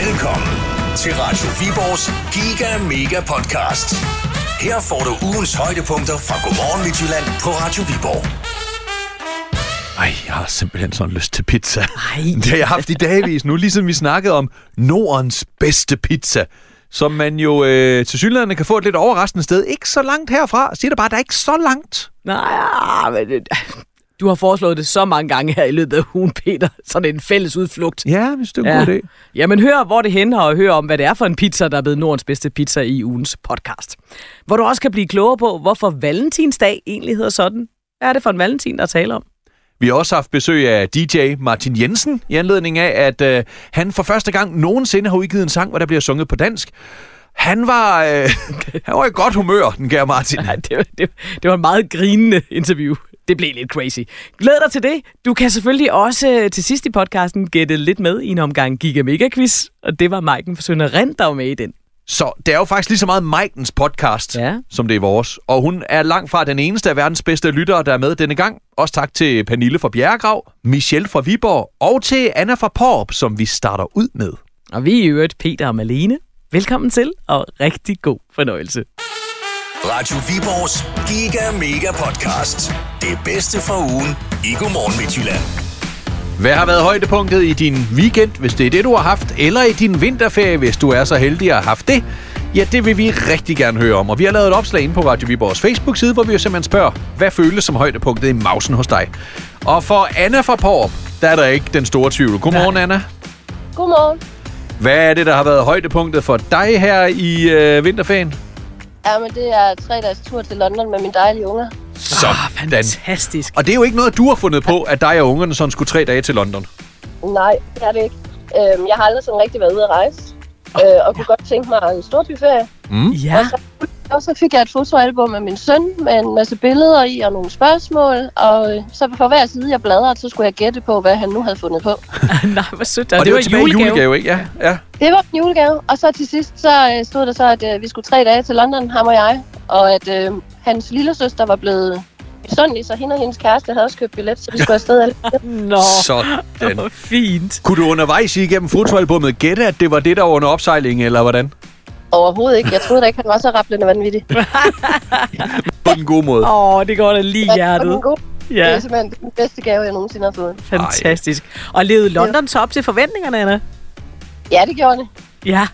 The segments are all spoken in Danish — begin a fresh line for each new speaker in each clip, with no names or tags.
Velkommen til Radio Viborgs Giga Mega Podcast. Her får du ugens højdepunkter fra Godmorgen Midtjylland på Radio Viborg.
Ej, jeg har simpelthen sådan lyst til pizza.
Ej.
Det har jeg haft i dagvis nu, ligesom vi snakkede om Nordens bedste pizza. Som man jo øh, til synligheden kan få et lidt overraskende sted. Ikke så langt herfra. Siger det bare, der er ikke så langt.
Nej, men det- du har foreslået det så mange gange her i løbet af ugen, Peter. Sådan en fælles udflugt.
Ja, hvis det er en god idé.
Jamen hør, hvor det hænder, og hør om, hvad det er for en pizza, der er blevet Nordens bedste pizza i ugens podcast. Hvor du også kan blive klogere på, hvorfor valentinsdag egentlig hedder sådan. Hvad er det for en valentin, der taler om?
Vi har også haft besøg af DJ Martin Jensen, i anledning af, at øh, han for første gang nogensinde har udgivet en sang, hvor der bliver sunget på dansk. Han var, øh, han var i godt humør, den kære Martin.
Nej, det, var- det, det var en meget grinende interview. Det blev lidt crazy. Glæd dig til det. Du kan selvfølgelig også øh, til sidst i podcasten gætte lidt med i en omgang Giga Mega Quiz, og det var Maiken for Sønder Rent, der var med i den.
Så det er jo faktisk lige så meget Maikens podcast,
Ja.
som det er vores. Og hun er langt fra den eneste af verdens bedste lyttere, der er med denne gang. Også tak til Pernille fra Bjerregrav, Michelle fra Viborg og til Anna fra Porp, som vi starter ud med.
Og vi er i øvrigt Peter og Malene. Velkommen til, og rigtig god fornøjelse.
Radio Viborgs Giga Mega Podcast. Det bedste fra ugen i Godmorgen Midtjylland.
Hvad har været højdepunktet i din weekend, hvis det er det, du har haft, eller i din vinterferie, hvis du er så heldig at have haft det? Ja, det vil vi rigtig gerne høre om, og vi har lavet et opslag inde på Radio Viborgs Facebook-side, hvor vi jo simpelthen spørger, hvad føles som højdepunktet i mausen hos dig? Og for Anna fra Porp, der er der ikke den store tvivl. Godmorgen, Anna.
Godmorgen.
Hvad er det, der har været højdepunktet for dig her i øh, vinterferien?
Ja, men det er tre dages tur til London med min dejlige unger.
Sådan.
Fantastisk.
Og det er jo ikke noget, du har fundet på, at dig og ungerne sådan skulle tre dage til London.
Nej, det er det ikke. Øhm, jeg har aldrig sådan rigtig været ude at rejse. Øh, og kunne godt tænke mig en stor byferie.
Ja,
Og, så, og så fik jeg et fotoalbum med min søn med en masse billeder i og nogle spørgsmål. Og øh, så for hver side, jeg bladrede, så skulle jeg gætte på, hvad han nu havde fundet på.
nej, hvor sødt.
Og,
Og det,
var
var
tilbage i
julegave.
julegave, ikke? Ja, ja.
Det var en julegave. Og så til sidst, så øh, stod der så, at øh, vi skulle tre dage til London, ham og jeg. Og at øh, hans lille søster var blevet misundelig, så hende og hendes kæreste havde også købt billet, så vi skulle afsted alle.
Nå,
Sådan.
hvor fint.
Kunne du undervejs igennem fotoalbummet gætte, at det var det, der var under opsejling, eller hvordan?
Overhovedet ikke. Jeg troede da ikke, han var så rablende vanvittig.
På den gode måde.
Åh, oh, det går da lige i
Og
hjertet.
den gode- Det er
Ja,
simpelthen den bedste gave, jeg nogensinde har fået.
fantastisk. Og levede London så op til forventningerne, Anna?
Ja, det gjorde det.
Ja.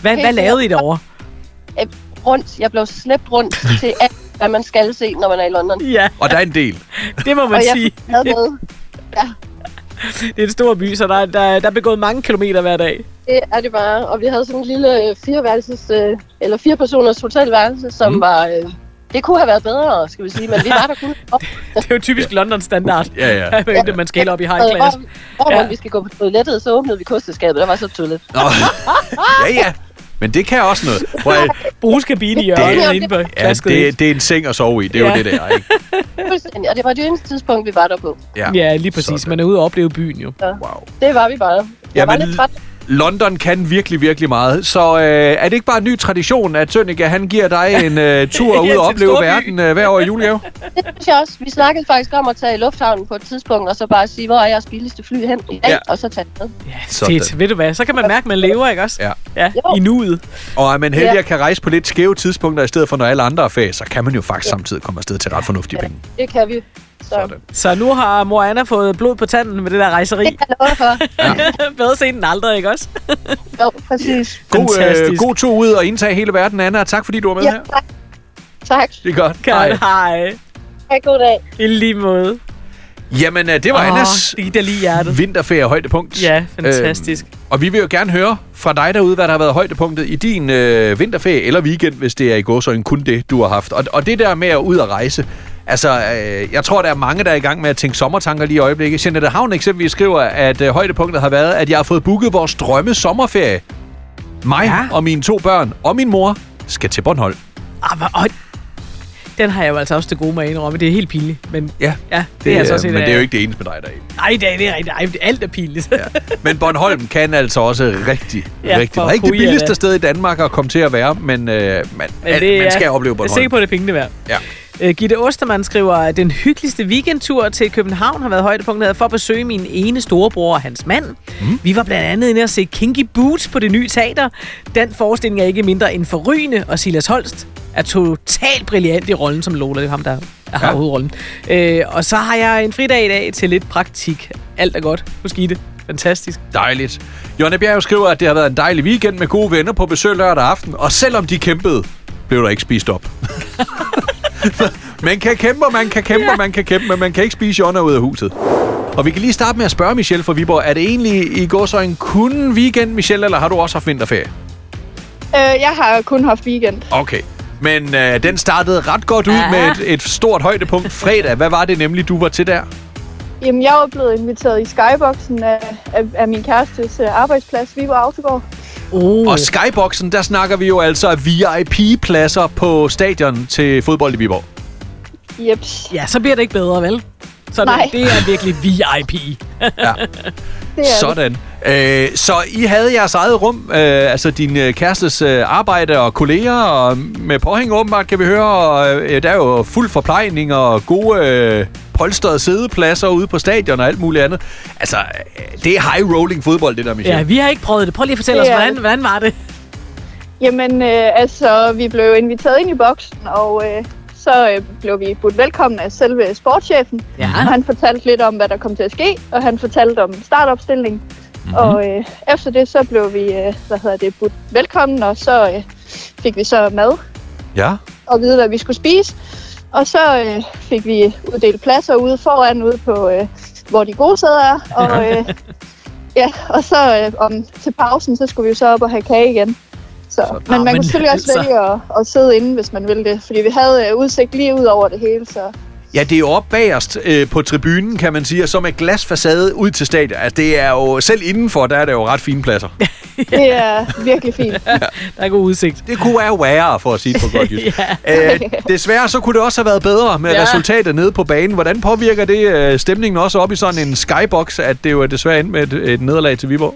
Hvad,
Helt
hvad lavede I derovre?
Rundt. Jeg blev slæbt rundt til alt, hvad man skal se, når man er i London.
Ja,
Og der er en del.
det må man
Og jeg
sige.
havde med.
Det er en stor by, så der, der, der er begået mange kilometer hver dag.
Det er det bare. Og vi havde sådan en lille øh, fireværelses, øh, eller fire personers hotelværelse, som
Mm.
mm. var... Øh, det kunne have været bedre, skal vi sige, men vi var der kun op.
Det er jo typisk London-standard.
Ja, ja.
Hvad ja. man skal op i high class.
hvor, hvor
Ja.
ja. vi skal gå på toilettet, så åbnede vi kosteskabet. Der var så et toilet.
Ja, ja. Men det kan også noget. Prøv at,
Brugskabine i
Det-
hjørnet inde på
ja, det, det er en seng at sove i. Det er
Ja.
jo det der, ikke?
Fuldstændig. Og det var det eneste tidspunkt, vi var der på.
Ja.
Ja, lige præcis.
Sådan.
Man er ude og opleve byen jo.
Wow.
Det var vi bare. Jeg
Ja,
var
men-
lidt træt.
London kan virkelig, virkelig meget. Så øh, er det ikke bare en ny tradition, at Sønneke, han giver dig en øh, tur
Ja,
ud og opleve verden øh, hver år i julegave?
Det synes jeg også. Vi snakkede faktisk om at tage i lufthavnen på et tidspunkt, og så bare sige, hvor er jeres billigste fly hen i dag,
Ja.
ja. og så tage med.
Ja,
Sådan.
fedt. Ved du hvad? Så kan man mærke, at man lever, ikke også?
Ja.
Ja, i nuet.
Og er man heldig
Ja.
at kan rejse på lidt skæve tidspunkter, i stedet for når alle andre er ferie, så kan man jo faktisk samtidig komme afsted til ret fornuftige penge.
Det kan vi. Så
Sådan.
Så nu har mor Anna fået blod på tanden med det der rejseri.
det kan jeg for.
Bedre sent end aldrig, ikke også?
Jo, præcis.
God, øh, god tur ud og indtage hele verden, Anna. og Tak fordi du var med
Ja,
her.
tak. Tak.
Det er godt.
Godt, hej.
Ha' god dag.
I lige måde.
Jamen, øh, det var
Åh,
Annas
det lige hjertet.
vinterferie højdepunkt.
Ja, fantastisk.
Øhm, og vi vil jo gerne høre fra dig derude, hvad der har været højdepunktet i din øh, vinterferie eller weekend, hvis det er i gåsøjne kun det, du har haft. Og, og det der med at ud og rejse, altså, øh, jeg tror, der er mange, der er i gang med at tænke sommertanker lige i øjeblikket. Jeanette Havn eksempelvis skriver, at øh, højdepunktet har været, at jeg har fået booket vores drømme sommerferie. Mig
Ja.
og mine to børn og min mor skal til Bornholm.
Ah, hvor, den har jeg jo altså også til gode med at indrømme. Det er helt pinligt. Men
Ja,
ja, det, er altså også et
men det er jo ikke det eneste med dig, der er.
Nej, det er, det er rigtigt. Ej, alt er pinligt. Ja.
Men Bornholm kan altså også rigtig,
Ja,
rigtig. Det er ikke det billigste
da.
sted i Danmark at komme til at være, men, øh, man,
Men
man,
det
man
er-
skal opleve
Jeg er
Bornholm.
sikker på, at det er pengene værd.
Ja.
Øh, Gitte Ostermann skriver, at den hyggeligste weekendtur til København har været højdepunktet for at besøge min ene storebror og hans mand. Mm. Vi var blandt andet inde og se Kinky Boots på det nye teater. Den forestilling er ikke mindre end forrygende, og Silas Holst er totalt brilliant i rollen som Lola. Det er ham, der har ja. hovedrollen. Øh, og så har jeg en fridag i dag til lidt praktik. Alt er godt hos Gitte. Fantastisk.
Dejligt. Jonne Bjerg skriver, at det har været en dejlig weekend med gode venner på besøg lørdag aften, og selvom de kæmpede, blev der ikke spist op. man kan kæmpe, og man kan kæmpe, og man kan kæmpe, men man kan ikke spise Jonna ud af huset. Og vi kan lige starte med at spørge Michelle fra Viborg. Er det egentlig i går så en kun weekend, Michelle, eller har du også haft vinterferie?
Øh, jeg har kun haft weekend.
Okay. Men øh, den startede ret godt ud
Ja.
med et, et stort højdepunkt fredag. Hvad var det nemlig, du var til der?
Jamen, jeg var blevet inviteret i skyboxen af, af, af min kærestes øh, arbejdsplads, Viborg Autogård.
Oh.
Og Skyboxen, der snakker vi jo altså VIP-pladser på stadion til fodbold i Viborg.
Jeps,
Ja, så bliver det ikke bedre, vel? Så det,
Nej.
det er virkelig VIP.
Ja. Sådan. Øh, så I havde jeres eget rum, øh, altså din øh, kærestes øh, arbejde og kolleger, og med påhæng åbenbart kan vi høre, og øh, der er jo fuld forplejning og gode øh, polstrede sædepladser ude på stadion og alt muligt andet. Altså, det er high rolling fodbold, det der, Michelle.
Ja, vi har ikke prøvet det. Prøv lige at fortælle
Det
os, hvordan,
det.
hvordan var det?
Jamen, øh, altså, vi blev inviteret ind i boksen, og øh, så øh, blev vi budt velkommen af selve sportschefen.
Ja.
Og han fortalte lidt om, hvad der kom til at ske, og han fortalte om startopstillingen. Mm-hmm. Og øh, efter det, så blev vi, øh, hvad hedder det, budt velkommen, og så øh, fik vi så mad
ja.
og vide, hvad vi skulle spise. Og så øh, fik vi uddelt pladser ude foran, ude på, øh, hvor de gode sæder er. Og, øh, ja, og så øh, om, til pausen, så skulle vi jo så op og have kage igen. Så,
Ah,
men man
men
kunne selvfølgelig også
altså.
vælge at, at sidde inde, hvis man ville det. Fordi vi havde øh, udsigt lige ud over det hele, så
Ja, det er jo bagerst øh, på tribunen, kan man sige, og så med glasfacade ud til stadion. Altså, det er jo, selv indenfor, der er det jo ret fine pladser.
det er virkelig fint.
Der er god udsigt.
Det kunne være værre, for at sige det på godt jysk.
Ja.
øh, desværre så kunne det også have været bedre med ja.
Ja.
resultatet nede på banen. Hvordan påvirker det øh, stemningen også op i sådan en skybox, at det jo er desværre endte med et, et nederlag til Viborg?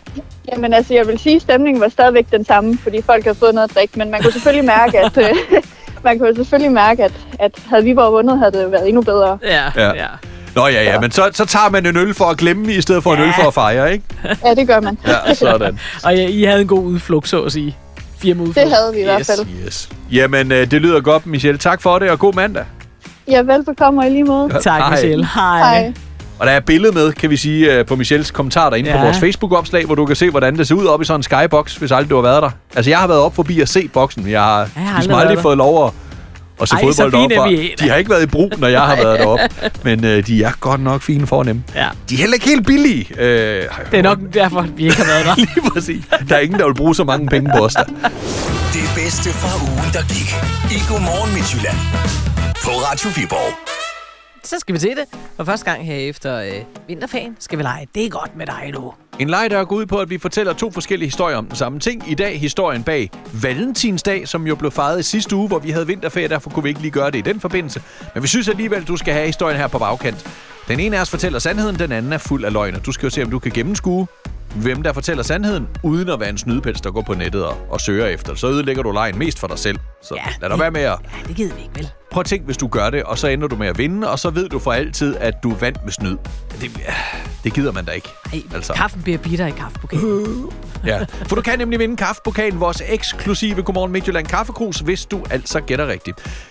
Jamen altså, jeg vil sige, at stemningen var stadigvæk den samme, fordi folk havde fået noget at drikke. Men man kunne selvfølgelig mærke, at, øh, man kunne selvfølgelig mærke, at, at havde Viborg vundet, havde det været endnu bedre.
Ja,
Ja.
ja.
Nå ja, ja, men så, så tager man en øl for at glemme, i stedet for en
Ja.
øl for at fejre, ikke?
Ja, det gør man.
Ja, sådan.
Og ja, I havde en god udflugt, så at sige. Firma udflugt.
Det havde vi i hvert
Yes.
fald.
Yes. Jamen, øh, det lyder godt, Michelle. Tak for det, og god mandag.
Ja, velbekomme og i lige måde.
Tak,
Hej.
Michelle. Hej.
Hej.
Og der er et billede med, kan vi sige, øh, på Michelles kommentar derinde ja. på vores Facebook-opslag, hvor du kan se, hvordan det ser ud op i sådan en skybox, hvis aldrig du har været der. Altså, jeg har været op forbi at se boksen. Jeg har,
Jeg har
ligesom
aldrig der.
fået lov at, at se
Ej, så
fodbold
er
deroppe. De har ikke været i brug, når jeg har været deroppe. Men øh, de er godt nok fine for dem.
Ja.
De er heller ikke helt billige. Øh,
Det er nok derfor, vi ikke har været der.
Lige præcis. Der er ingen, der vil bruge så mange penge på os der.
Det bedste fra ugen, der gik. I Godmorgen Midtjylland. På Radio Viborg.
Så skal vi til det. For første gang her efter øh, vinterferien skal vi lege. Det er godt med dig nu.
En leg, der går ud på, at vi fortæller to forskellige historier om den samme ting. I dag historien bag Valentinsdag, som jo blev fejret i sidste uge, hvor vi havde vinterferie, derfor kunne vi ikke lige gøre det i den forbindelse. Men vi synes alligevel, du skal have historien her på bagkant. Den ene af os fortæller sandheden, den anden er fuld af løgn. Og Du skal jo se, om du kan gennemskue, hvem der fortæller sandheden, uden at være en snydepels, der går på nettet og, og søger efter. Så ødelægger du lejen mest for dig selv. Så
Ja,
lad dig være med at...
Ja, det gider vi ikke, vel?
Prøv at tænk, hvis du gør det, og så ender du med at vinde, og så ved du for altid, at du vandt med snyd. Det, det gider man da ikke.
Ej,
Altså.
kaffen bliver bitter i kaffepokalen.
Ja, for du kan nemlig vinde kaffepokalen, vores eksklusive Godmorgen Midtjylland kaffekrus, hvis du altså gætter rigtigt.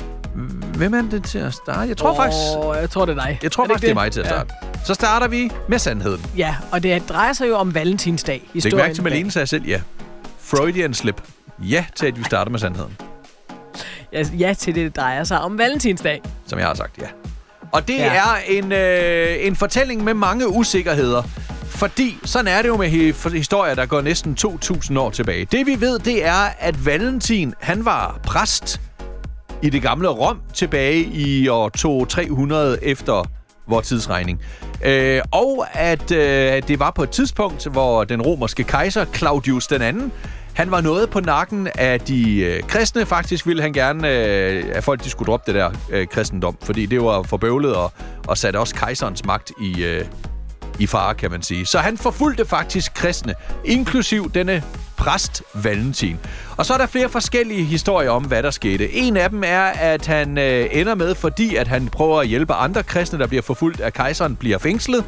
Hvem er det til at starte? Jeg tror oh. faktisk,
jeg tror, det er dig.
jeg tror
Er
faktisk, det er
ikke
mig til at starte. Så starter vi med sandheden.
Ja. ja, og det drejer sig jo om Valentinsdag.
Læg mærke til, Malene sagde selv ja. Freudian slip. Ja til, at vi starter med sandheden.
Ja, ja til det, det drejer sig om Valentinsdag.
Som jeg har sagt, ja. Og det ja.
Ja.
er en, øh, en fortælling med mange usikkerheder. Fordi sådan er det jo med historier, der går næsten 2.000 år tilbage. Det vi ved, det er, at Valentin, han var præst i det gamle Rom tilbage i år 2300 efter vores tidsregning. Øh, og at øh, det var på et tidspunkt, hvor den romerske kejser Claudius den anden, han var noget på nakken af de øh, kristne. Faktisk ville han gerne, øh, at folk de skulle droppe det der øh, kristendom, fordi det var forbøvlet og, og satte også kejserens magt i, øh, i fare, kan man sige. Så han forfulgte faktisk kristne, inklusiv denne præst Valentin. Og så er der flere forskellige historier om, hvad der skete. En af dem er, at han øh, ender med, fordi at han prøver at hjælpe andre kristne, der bliver forfulgt af kejseren, bliver fængslet.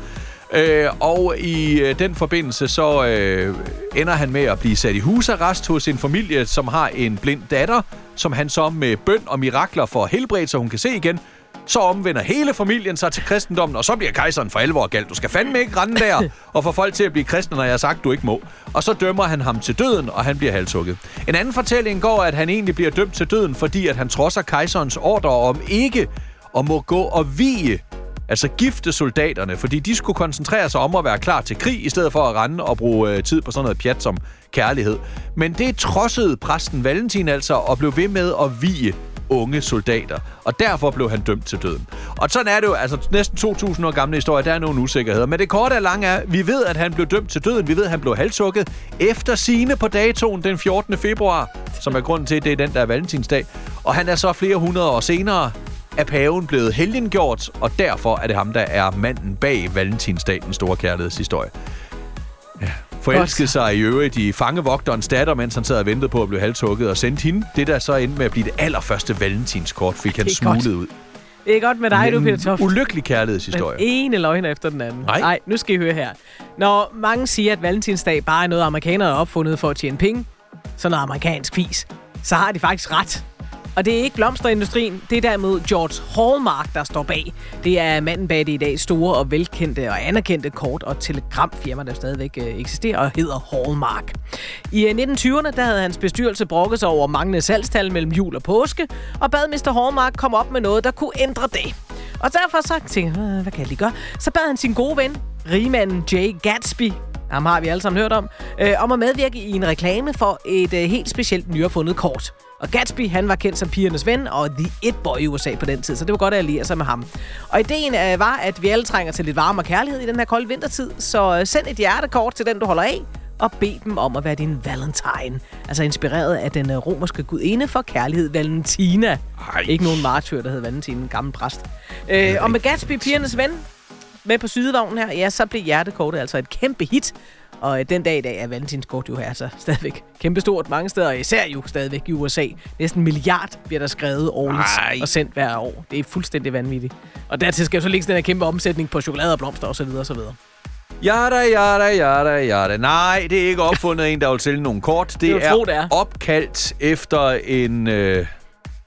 Øh, og i øh, den forbindelse så øh, ender han med at blive sat i husarrest hos en familie, som har en blind datter, som han så med bøn og mirakler får helbredt, så hun kan se igen. Så omvender hele familien sig til kristendommen, og så bliver kejseren for alvor galt. Du skal fandme ikke rende der og få folk til at blive kristne, når jeg har sagt, du ikke må. Og så dømmer han ham til døden, og han bliver halshugget. En anden fortælling går, at han egentlig bliver dømt til døden, fordi at han trodser kejserens ordre om ikke at må gå og vige altså gifte soldaterne, fordi de skulle koncentrere sig om at være klar til krig, i stedet for at rende og bruge øh, tid på sådan noget pjat som kærlighed. Men det trodsede præsten Valentin altså, og blev ved med at vige unge soldater. Og derfor blev han dømt til døden. Og sådan er det jo, altså næsten 2.000 år gamle historie, der er nogle usikkerheder. Men det korte og lange er, vi ved, at han blev dømt til døden. Vi ved, at han blev halshugget efter sine på datoen den 14. februar, som er grunden til, at det er den, der er valentinsdag. Og han er så flere hundrede år senere er paven blevet helgengjort, og derfor er det ham, der er manden bag Valentinsdag, den store kærlighedshistorie. Forelskede sig i øvrigt i fangevogterens datter, mens han sad og ventede på at blive halshugget, og sendte hende det, der så endte med at blive det allerførste valentinskort, fik han
godt.
smuglet ud.
Det er godt med dig, du, Peter Toft.
ulykkelig kærlighedshistorie.
Den ene løgn efter den anden.
Nej.
Nej, nu skal I høre her. Når mange siger, at valentinsdag bare er noget, amerikanere har opfundet for at tjene penge, sådan noget amerikansk fis, så har de faktisk ret. Og det er ikke blomsterindustrien, det er derimod George Hallmark, der står bag. Det er manden bag det i dag store og velkendte og anerkendte kort- og telegramfirma, der stadigvæk øh, eksisterer og hedder Hallmark. I øh, 1920'erne der havde hans bestyrelse brokket sig over manglende salgstal mellem jul og påske, og bad Mr. Hallmark komme op med noget, der kunne ændre det. Og derfor så tænkte jeg, hvad kan jeg lige gøre? Så bad han sin gode ven, rigmanden Jay Gatsby, ham har vi alle sammen hørt om, øh, om at medvirke i en reklame for et øh, helt specielt nyopfundet kort. Og Gatsby, han var kendt som pigernes ven og The It Boy i USA på den tid, så det var godt at alliere sig med ham. Og ideen øh, var, at vi alle trænger til lidt varme og kærlighed i den her kolde vintertid, så øh, send et hjertekort til den, du holder af, og bed dem om at være din valentine. Altså inspireret af den øh, romerske gudinde for kærlighed, Valentina.
Ej.
Ikke nogen martyr, der hed Valentin, en gammel præst. Øh, og med Gatsby, pigernes ven, med på sydevognen her, ja, så blev hjertekortet altså et kæmpe hit. Og øh, den dag i dag er valentinskort jo altså stadigvæk kæmpestort mange steder, og især jo stadigvæk i USA. Næsten en milliard bliver der skrevet årligt
Ej.
og sendt hver år. Det er fuldstændig vanvittigt. Og dertil skal jo så ligge den her kæmpe omsætning på chokolade og blomster osv. osv.
Jada, jada, jada, jada. Nej, det er ikke opfundet en, der vil sælge nogle kort. Det,
vil
er,
tro, det er.
opkaldt efter en øh,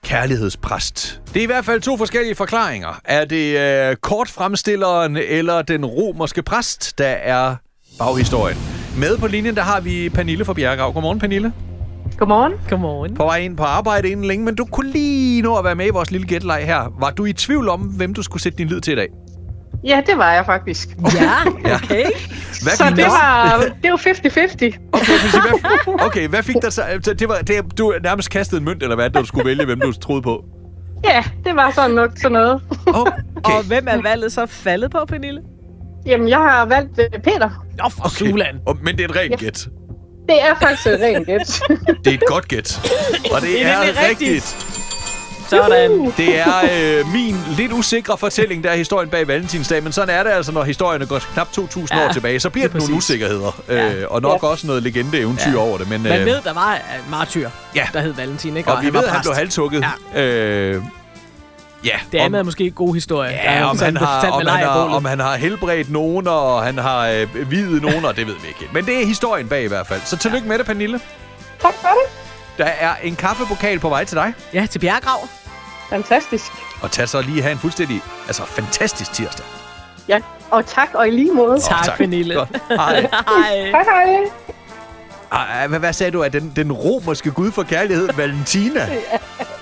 kærlighedspræst. Det er i hvert fald to forskellige forklaringer. Er det øh, kortfremstilleren eller den romerske præst, der er baghistorien? Med på linjen, der har vi Pernille fra Bjerregaard. Godmorgen, Pernille.
Godmorgen.
Godmorgen.
På vej ind på arbejde inden længe, men du kunne lige nå at være med i vores lille gætleg her. Var du i tvivl om, hvem du skulle sætte din lid til i dag?
Ja, det var jeg faktisk.
Ja, okay.
Hvad
Så det var, det var 50-50.
Okay, hvad, okay, hvad fik dig så? så Det var, det, du nærmest kastede en mønt, eller hvad, da du skulle vælge, hvem du troede på?
Ja, det var sådan nok sådan noget.
Okay.
Og hvem er valget så faldet på, Pernille?
Jamen, jeg har valgt øh, Peter.
Nå, for okay. Suland.
Og, men det er et rent
Ja.
gæt.
Det er faktisk et rent gæt.
Det er et godt gæt. Og det,
Det er
er,
nemlig
rigtigt.
rigtigt. Sådan.
Det er øh, min lidt usikre fortælling, der er historien bag Valentinsdag, men sådan er det altså, når historierne går knap 2.000
Ja,
år tilbage. Så bliver
lige
det nogle
præcis.
usikkerheder,
Ja.
øh, og nok også noget legende-eventyr
Ja.
over det. Men,
Man
øh,
ved, der var en martyr,
Ja.
der hed Valentin, ikke?
og vi
han
ved,
var
at han
præst.
blev halshugget. Øh, ja,
Det
om-
andet er måske en god historie. Der er
Ja,
jo
om han, har, om, han har, om han har helbredt nogen, og han har øh, videt nogen, og det ved vi ikke. Men det er historien bag i hvert fald. Så tillykke med det, Pernille.
tak for det.
Der er en kaffepokal på vej til dig.
Ja, til Bjergrav.
Fantastisk.
Og tag så lige have en fuldstændig, altså fantastisk tirsdag.
Ja, og tak og i lige måde.
Tak,
tak.
Pernille.
Godt. Hej.
Hej.
Hej, hej.
Ej, hvad, hvad sagde du? At den, den romerske gud for kærlighed, Valentina?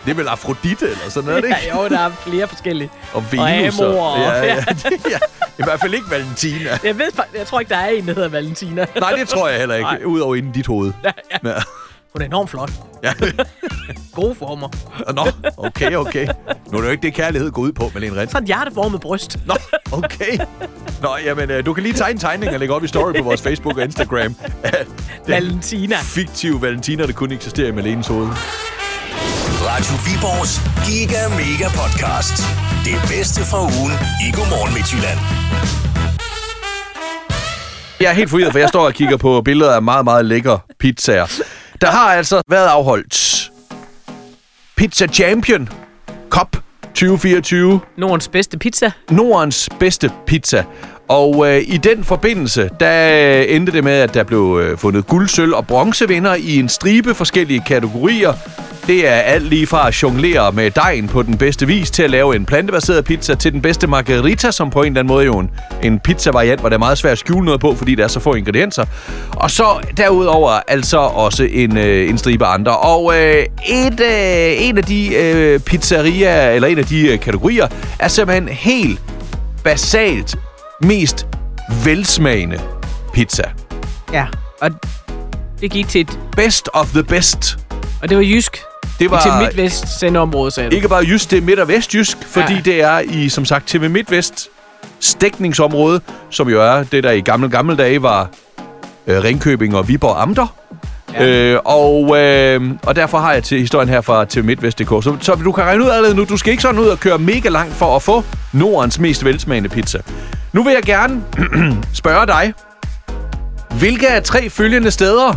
Det er vel Afrodite eller sådan noget, ikke?
Ja, jo, der er flere forskellige.
Og Venus.
Amor, og-
ja, ja, ja, I hvert fald ikke Valentina.
Jeg ved, jeg tror ikke, der er en, der hedder Valentina.
Nej, det tror jeg heller
Nej.
ikke. Udover inden dit hoved.
Ja, ja.
Ja.
Hun er enormt flot.
ja.
Gode former.
Nå, okay, okay. Nu er det jo ikke det, kærlighed går ud på, Malene Rent.
Så et hjerteformet bryst.
Nå, okay. Nå, jamen, øh, du kan lige tegne tegning og lægge op i story på vores Facebook og Instagram. den
Valentina.
Fiktive Valentina, der kun eksisterer i Malenes hoved.
Radio Viborgs Giga Mega Podcast. Det bedste fra ugen i Godmorgen Midtjylland.
Jeg er helt forvirret, for jeg står og kigger på billeder af meget, meget lækre pizzaer. Der har altså været afholdt Pizza Champion Cup 2024.
Nordens bedste pizza.
Nordens bedste pizza. Og øh, i den forbindelse, der endte det med, at der blev øh, fundet guld, sølv og bronzevinder i en stribe forskellige kategorier. Det er alt lige fra at jonglere med dejen på den bedste vis, til at lave en plantebaseret pizza, til den bedste margarita, som på en eller anden måde jo en, en pizza-variant, hvor det er meget svært at skjule noget på, fordi der er så få ingredienser. Og så derudover altså også en, øh, en stribe andre. Og øh, et, øh, en af de øh, pizzerier, eller en af de øh, kategorier, er simpelthen helt basalt mest velsmagende pizza.
Ja. Og det gik til et...
Best of the best.
Og det var jysk.
Det var
Til Midtvest sendeområde, sagde du.
ikke bare jysk, det er midt- og vestjysk, fordi
Ja.
det er i, som sagt, TV MidtVest stækningsområde, som jo er det, der i gamle, gamle dage var øh, Ringkøbing og Viborg Amter. Ja. Øh, og, øh, og derfor har jeg til historien her fra TV MidtVest.dk. Så, så du kan regne ud allerede nu, du skal ikke sådan ud og køre mega langt for at få Nordens mest velsmagende pizza. Nu vil jeg gerne spørge dig, hvilke af tre følgende steder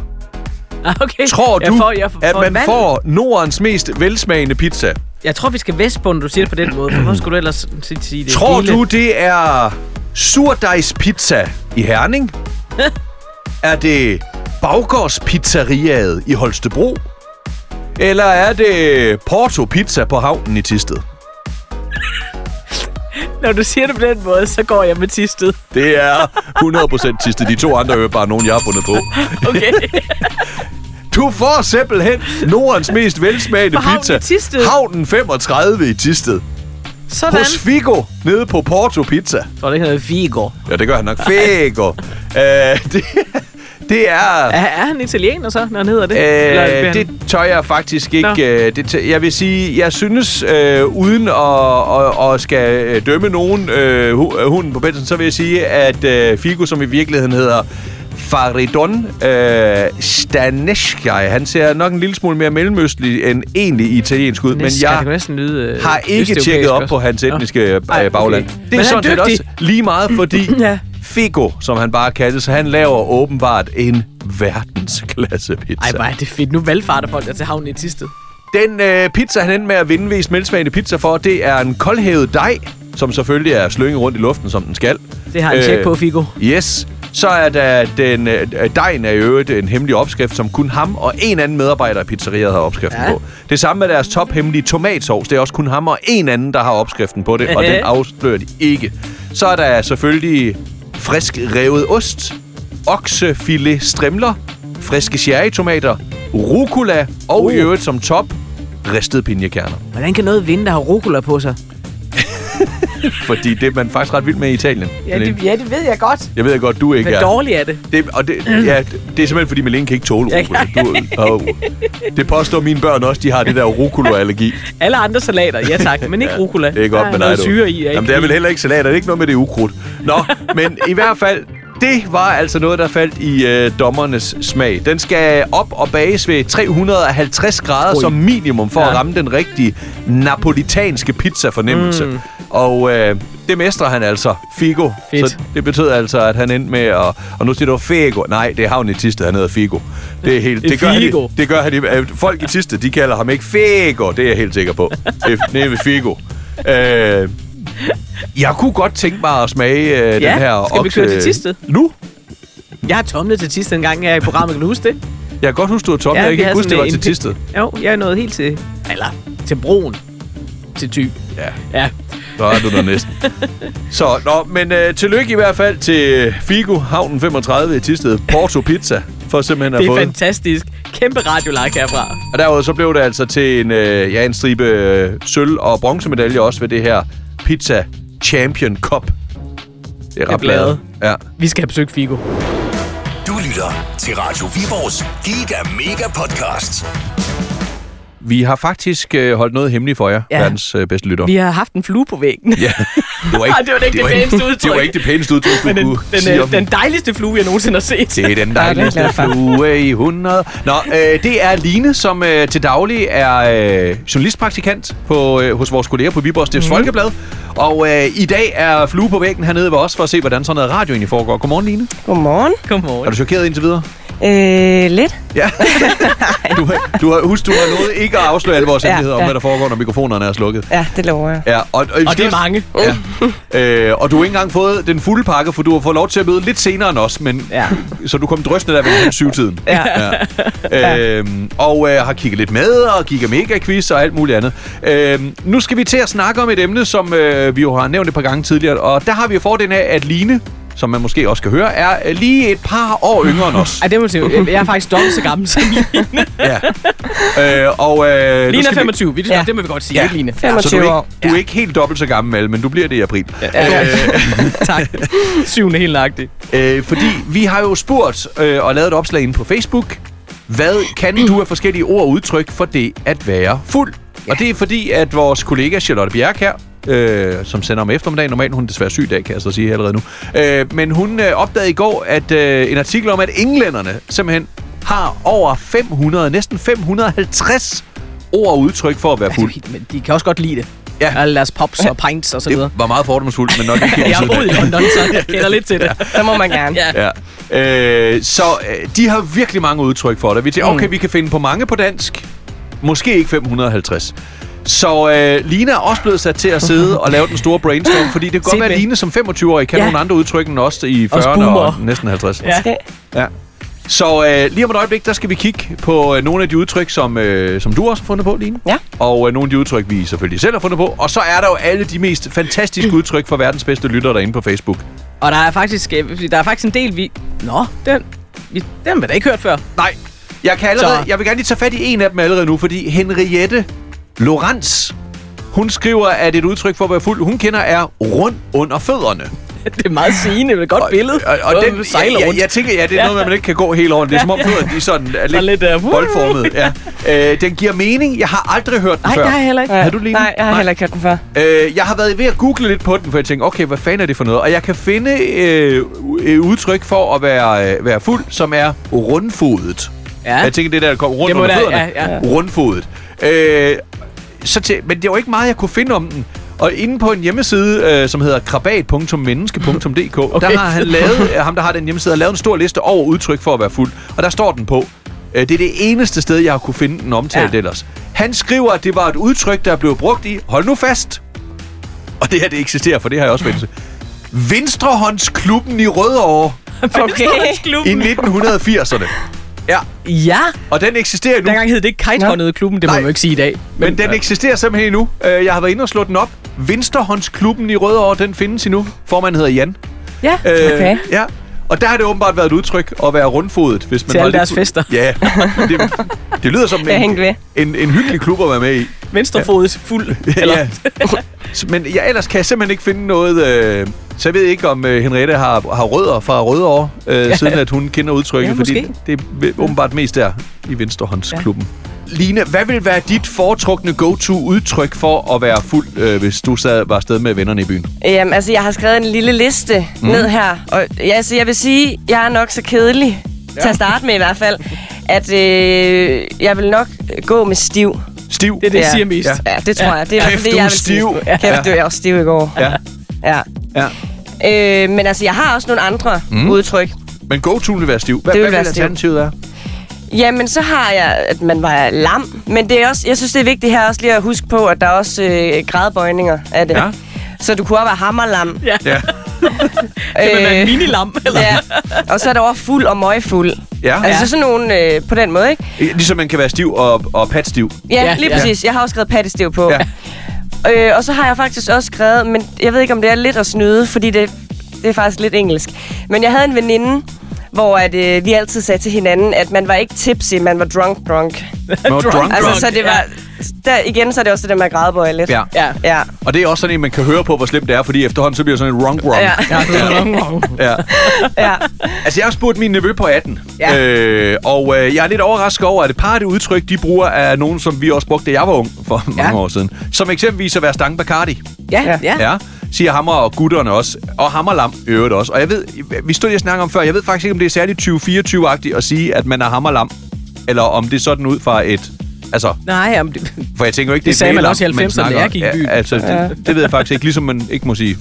okay.
tror
jeg
du,
får, jeg får,
at man
valg.
får Nordens mest velsmagende pizza?
Jeg tror, vi skal vestpå, når du siger det på den måde. For hvorfor skulle du ellers sige- sige det?
Tror
hele?
du, det er surdejspizza i Herning? er det Baggårdspizzeriaet i Holstebro? Eller er det Porto Pizza på havnen i Tisted?
Når du siger det på den måde, så går jeg med tistet.
Det er 100% Tisted. De to andre er bare nogen, jeg har fundet på.
Okay.
Du får simpelthen Nordens mest velsmagende
havnen
pizza.
i Thisted?
Havnen 35 i Tisted.
Sådan.
Hos Figo, nede på Porto Pizza.
Tror, det hedder Vigo.
Ja, det gør han nok. Figo. uh, det, det er...
Er, er han italiener så, når han hedder det? Eller
Øh,
han-
det tør jeg faktisk ikke.
Nå.
Øh, det tør, jeg vil sige, jeg synes, øh, uden at, at, at skal øh, dømme nogen øh, øh, hunden på pelsen, så vil jeg sige, at øh, Figo, som i virkeligheden hedder Faridon øh, Staneskaj, han ser nok en lille smule mere mellemøstlig end egentlig italiensk ud, men
det
jeg
næsten lyde, øh,
har ikke tjekket op
også.
på hans
Nå.
etniske
Ej,
øh,
okay.
bagland. Det
Men
er
han
sådan set også lige meget, fordi
Ja.
Figo, som han bare kaldes, han laver åbenbart en verdensklasse pizza.
Ej, hvor er det fedt. Nu valgfarter folk der til havnen i Tisted.
Den øh, pizza, han endte med at vinde mest melsmagende pizza for, det er en koldhævet dej, som selvfølgelig er slynget rundt i luften, som den skal.
Det har en
Øh,
tjek på, Figo.
Yes. Så er der den, øh, dejen er i øvrigt en hemmelig opskrift, som kun ham og en anden medarbejder af pizzeriet har opskriften
Ja.
på. Det samme med deres tophemmelige tomatsovs. Det er også kun ham og en anden, der har opskriften på det, og den afslører de ikke. Så er der selvfølgelig frisk revet ost, oksefilet strimler, friske cherrytomater, rucola og i
Uh.
øvrigt som top, ristede pinjekerner.
Hvordan kan noget vinde, der har rucola på sig?
Fordi det er man faktisk ret vild med i Italien.
Ja, det, ja, det ved jeg godt.
Jeg ved godt, du ikke
Men
er.
dårlig er det.
Det, og det, ja, det er simpelthen, fordi Malene kan ikke tåle
Ja,
rucola. Du, og, det påstår mine børn også, de har det der rucola-allergi.
Alle andre salater, ja tak, men ikke rucola.
Det er godt
der
med dig, du.
syre i.
Jamen, det er vel heller ikke salat, det er ikke noget med det ukrudt. Nå, men i hvert fald, det var altså noget, der faldt i øh, dommernes smag. Den skal op og bages ved 350 grader
Ui.
som minimum for ja. at ramme den rigtige napolitanske pizza-fornemmelse. Mm. Og øh, det mestrer han altså, Figo.
Fedt.
Så det betød altså, at han endte med at... Og nu siger du Figo. Nej, det er havnen i Tisted, han hedder Figo. Det er helt...
Det
det gør
Figo.
Han, det gør han. øh, Folk i Tisted, de kalder ham ikke Figo. Det er jeg helt sikker på. Det er Figo. Øh, jeg kunne godt tænke mig at smage øh,
Ja,
den her
skal vi køre til Thisted?
Nu?
Jeg har tomlet til Tisted en gang her i programmet, kan du huske det?
Jeg kan godt huske, du var tom. Ja, jeg kan ikke huske, det var
en
til Tisted.
Jo, jeg er nået helt til... Eller til broen. Til Thy.
Ja,
Ja.
så er du der næsten. Så, nå, men øh, tillykke i hvert fald til Figo, havnen 35 i Tisted, Porto Pizza, for simpelthen at
Det er
det.
fantastisk. Kæmpe radiolag herfra.
Og derudover så blev det altså til en, øh, ja, en stribe øh, sølv- og bronzemedalje også ved det her Pizza Champion Cup. Det er ret bladet. Ja.
Vi skal have besøgt Figo.
Du lytter til Radio Viborgs Giga Mega Podcast.
Vi har faktisk øh, holdt noget hemmeligt for jer, ja.
Ja.
verdens øh, bedste lytter.
Vi har haft en flue på væggen.
Ja, det var
Ej, det var ikke det pæneste
Det
udtryk.
var ikke det pæneste udtryk, du
Men den,
kunne
den,
sige
øh, den dejligste flue, jeg nogensinde har set.
Det er den
Ja, det er
dejligste
for.
flue i 100. Nå, øh, det er Line, som øh, til daglig er øh, journalistpraktikant på, øh, hos vores kolleger på Viborgs Stifts mm. Folkeblad. Og øh, i dag er flue på væggen hernede ved os for at se, hvordan sådan noget radio egentlig foregår. Godmorgen, Line.
Godmorgen.
Er
Godmorgen.
du chokeret indtil videre?
Øh, lidt.
Ja. du, har, du har, husk, du har nået ikke at afsløre alle vores
Ja,
hemmeligheder om,
ja.
hvad der foregår, når mikrofonerne er slukket.
Ja, det lover jeg.
Ja, og, og,
Og det er mange.
Ja. Øh, og du har ikke engang fået den fulde pakke, for du har fået lov til at møde lidt senere end os, men,
Ja.
så du kom drøsende der ved syvtiden.
Ja.
Ja. Øhm, og øh, har kigget lidt med, og kigger mega quiz og alt muligt andet. Øhm, nu skal vi til at snakke om et emne, som øh, vi jo har nævnt et par gange tidligere, og der har vi jo fordelen af, at Line, som man måske også kan høre, er øh, lige et par år yngre end os.
Ej, det må sige. Jeg er faktisk dobbelt så gammel som Line.
Ja. Øh, og, øh,
Line er
skal vi-
25. Vi,
Ja.
det må vi godt sige,
Ja.
ikke Line?
så
25
du er,
år.
ikke, du er ikke helt dobbelt så gammel, Mal, men du bliver det i april.
Ja. tak. Syvende helt nøjagtigt.
Øh, fordi vi har jo spurgt øh, og lavet et opslag inde på Facebook. Hvad kan du af forskellige ord og udtryk for det at være fuld? Ja. Og det er fordi, at vores kollega Charlotte Bjerg her, øh, som sender om eftermiddagen, normalt hun er desværre syg i dag, kan jeg så sige allerede nu. Øh, men hun øh, opdagede i går, at øh, en artikel om, at englænderne simpelthen har over 500, næsten 550 ord og udtryk for at være
Altså,
fuld.
men de kan også godt lide det.
Ja.
Alle deres pops og pints og så videre.
Det var meget fordomsfuldt, men nok ikke
Jeg har boet i London, så jeg kender lidt til det.
Så må man gerne.
Ja.
Ja. Øh, så øh, de har virkelig mange udtryk for det. Vi tænker, okay, vi kan finde på mange på dansk. Måske ikke 550. Så øh, Line er også blevet sat til at sidde og lave den store brainstorm, fordi det kan godt være, at
med.
Line som 25-årig kan
Ja.
nogle andre udtryk end os i
Også
40'erne
boomer.
og næsten 50.
Ja.
Ja. Så øh, lige om et øjeblik, der skal vi kigge på øh, nogle af de udtryk, som, øh, som du også har fundet på, Line.
Ja.
Og øh, nogle af de udtryk, vi selvfølgelig selv har fundet på. Og så er der jo alle de mest fantastiske udtryk for verdens bedste lyttere derinde på Facebook.
Og der er faktisk, øh, der er faktisk en del, vi... Nå, den, vi, den har vi da ikke hørt før.
Nej, jeg, kan allerede,
Så-
jeg vil gerne lige tage fat i en af dem allerede nu, fordi Henriette Lorenz, hun skriver, at et udtryk for at være fuld, hun kender, er rund under fødderne.
Det er meget sigende. Det er et godt billede.
Og, og
Noget,
den,
sejler
jeg,
rundt.
jeg, jeg tænker, ja, det er
Ja.
noget, man ikke kan gå helt ordentligt. Det er som om fødderne, de er sådan, er lidt,
lidt, uh,
boldformet. Ja. Øh, den giver mening. Jeg har aldrig hørt den
Nej,
før.
det har jeg heller ikke.
Har du, Line?
Nej, jeg har
Nej.
heller ikke hørt den før.
Øh, jeg har været ved at google lidt på den, for jeg tænkte, okay, hvad fanden er det for noget? Og jeg kan finde øh, et udtryk for at være, øh, være fuld, som er rundfodet.
Ja.
Jeg tænker, det der, der kommer rundt under fødderne.
ja, ja.
Rundfodet. Øh, så til, men det var ikke meget, jeg kunne finde om den. Og inde på en hjemmeside, øh, som hedder krabat.menneske.dk, okay. der har han lavet, ham der har den hjemmeside, har lavet en stor liste over udtryk for at være fuld. Og der står den på. Øh, det er det eneste sted, jeg har kunne finde den omtalt ja. Ellers. Han skriver, at det var et udtryk, der blev brugt i, hold nu fast, og det her, det eksisterer, for det har jeg også fundet. Venstrehåndsklubben i Rødovre
Okay.
i 1980'erne. Ja,
Ja,
og den eksisterer nu.
dengang hed det ikke kitehåndede klubben, det må
Nej.
man jo ikke sige i dag.
Men den eksisterer simpelthen endnu. Øh, Jeg har været inde og slå den op. Venstrehåndsklubben i Rødovre, den findes endnu. Formanden hedder Jan.
Ja,
Øh,
Okay.
Ja. Og der har det åbenbart været et udtryk at være rundfodet, hvis man
Til alle deres fester.
Ja, det, det lyder som en, en, en hyggelig klub at være med i.
venstrefodet fuld. Eller,
ja. Men jeg, ellers kan jeg simpelthen ikke finde noget... Øh, så jeg ved ikke, om øh, Henriette har, har rødder fra Rødovre, øh, ja.
Ja.
siden at hun kender udtrykket,
Ja,
fordi det er åbenbart mest der i Venstrehåndsklubben. Ja. Line, hvad vil være dit foretrukne go-to-udtryk for at være fuld, øh, hvis du sad, var afsted med vennerne i byen?
Jamen, altså, jeg har skrevet en lille liste mm. ned her. Og ja, altså, jeg vil sige, jeg er nok så kedelig, ja. til at starte med i hvert fald, at øh, jeg vil nok gå med stiv.
Stiv?
det er det, jeg
Ja.
siger mest.
Ja.
Ja, det tror
Ja.
jeg. Det er i hvert fald
Kæft,
det,
du
jeg
er
vil
stiv.
sige. Kæft, du er også stiv i går.
Ja.
Ja.
ja.
Øh, men altså, jeg har også nogle andre mm. udtryk.
Men go-to vil være stiv. Hvad,
Det vil
hvad
være
vil alternativet være?
Jamen, så har jeg, at man var lam. Men det er også, jeg synes, det er vigtigt her også lige at huske på, at der er også øh, gradbøjninger af det.
Ja.
Så du kunne også være hammerlam.
Ja.
Ja.
Kan man være en minilam? Eller?
ja. Og så er der også fuld og møgfuld.
ja.
Altså sådan nogle øh, på den måde, ikke?
Ligesom man kan være stiv og, og patstiv.
Ja,
Ja,
lige
ja.
præcis. Jeg har også skrevet pattestiv på.
Ja.
Øh, og så har jeg faktisk også skrevet, men jeg ved ikke, om det er lidt at snyde, fordi det, det er faktisk lidt engelsk. Men jeg havde en veninde, hvor at, øh, vi altid sagde til hinanden, at man var ikke tipsy, man var drunk drunk.
Drunk, drunk.
Altså, så det var... Der, igen, så er det også det der med at grædebøje lidt.
Ja.
Ja.
Ja.
Og det er også sådan en, man kan høre på, hvor slemt det er, fordi efterhånden så bliver sådan en wrong wrong.
Ja.
Ja, det er wrong, wrong.
ja.
ja.
Altså, jeg har spurgt min nevø på 18,
Ja.
øh, og øh, jeg er lidt overrasket over, at et par af det udtryk, de bruger, er nogen, som vi også brugte, da jeg var ung for mange
Ja.
år siden. Som eksempelvis at være Stang Bacardi.
Ja,
Ja.
ja.
Ja, siger Hammer og gutterne også. Og Hammerlam øvrigt også. Og jeg ved, vi stod lige og snakkede om før, jeg ved faktisk ikke, om det er særligt 2024-agtigt at sige, at man er Hammerlam. Eller om det er sådan ud fra et Altså,
Nej, jamen, det,
for jeg tænker ikke,
Det
det,
sagde man også i 90'erne, da
snakker-
jeg gik i byen.
Ja, altså, det, det ved jeg faktisk ikke. Ligesom man ikke må sige,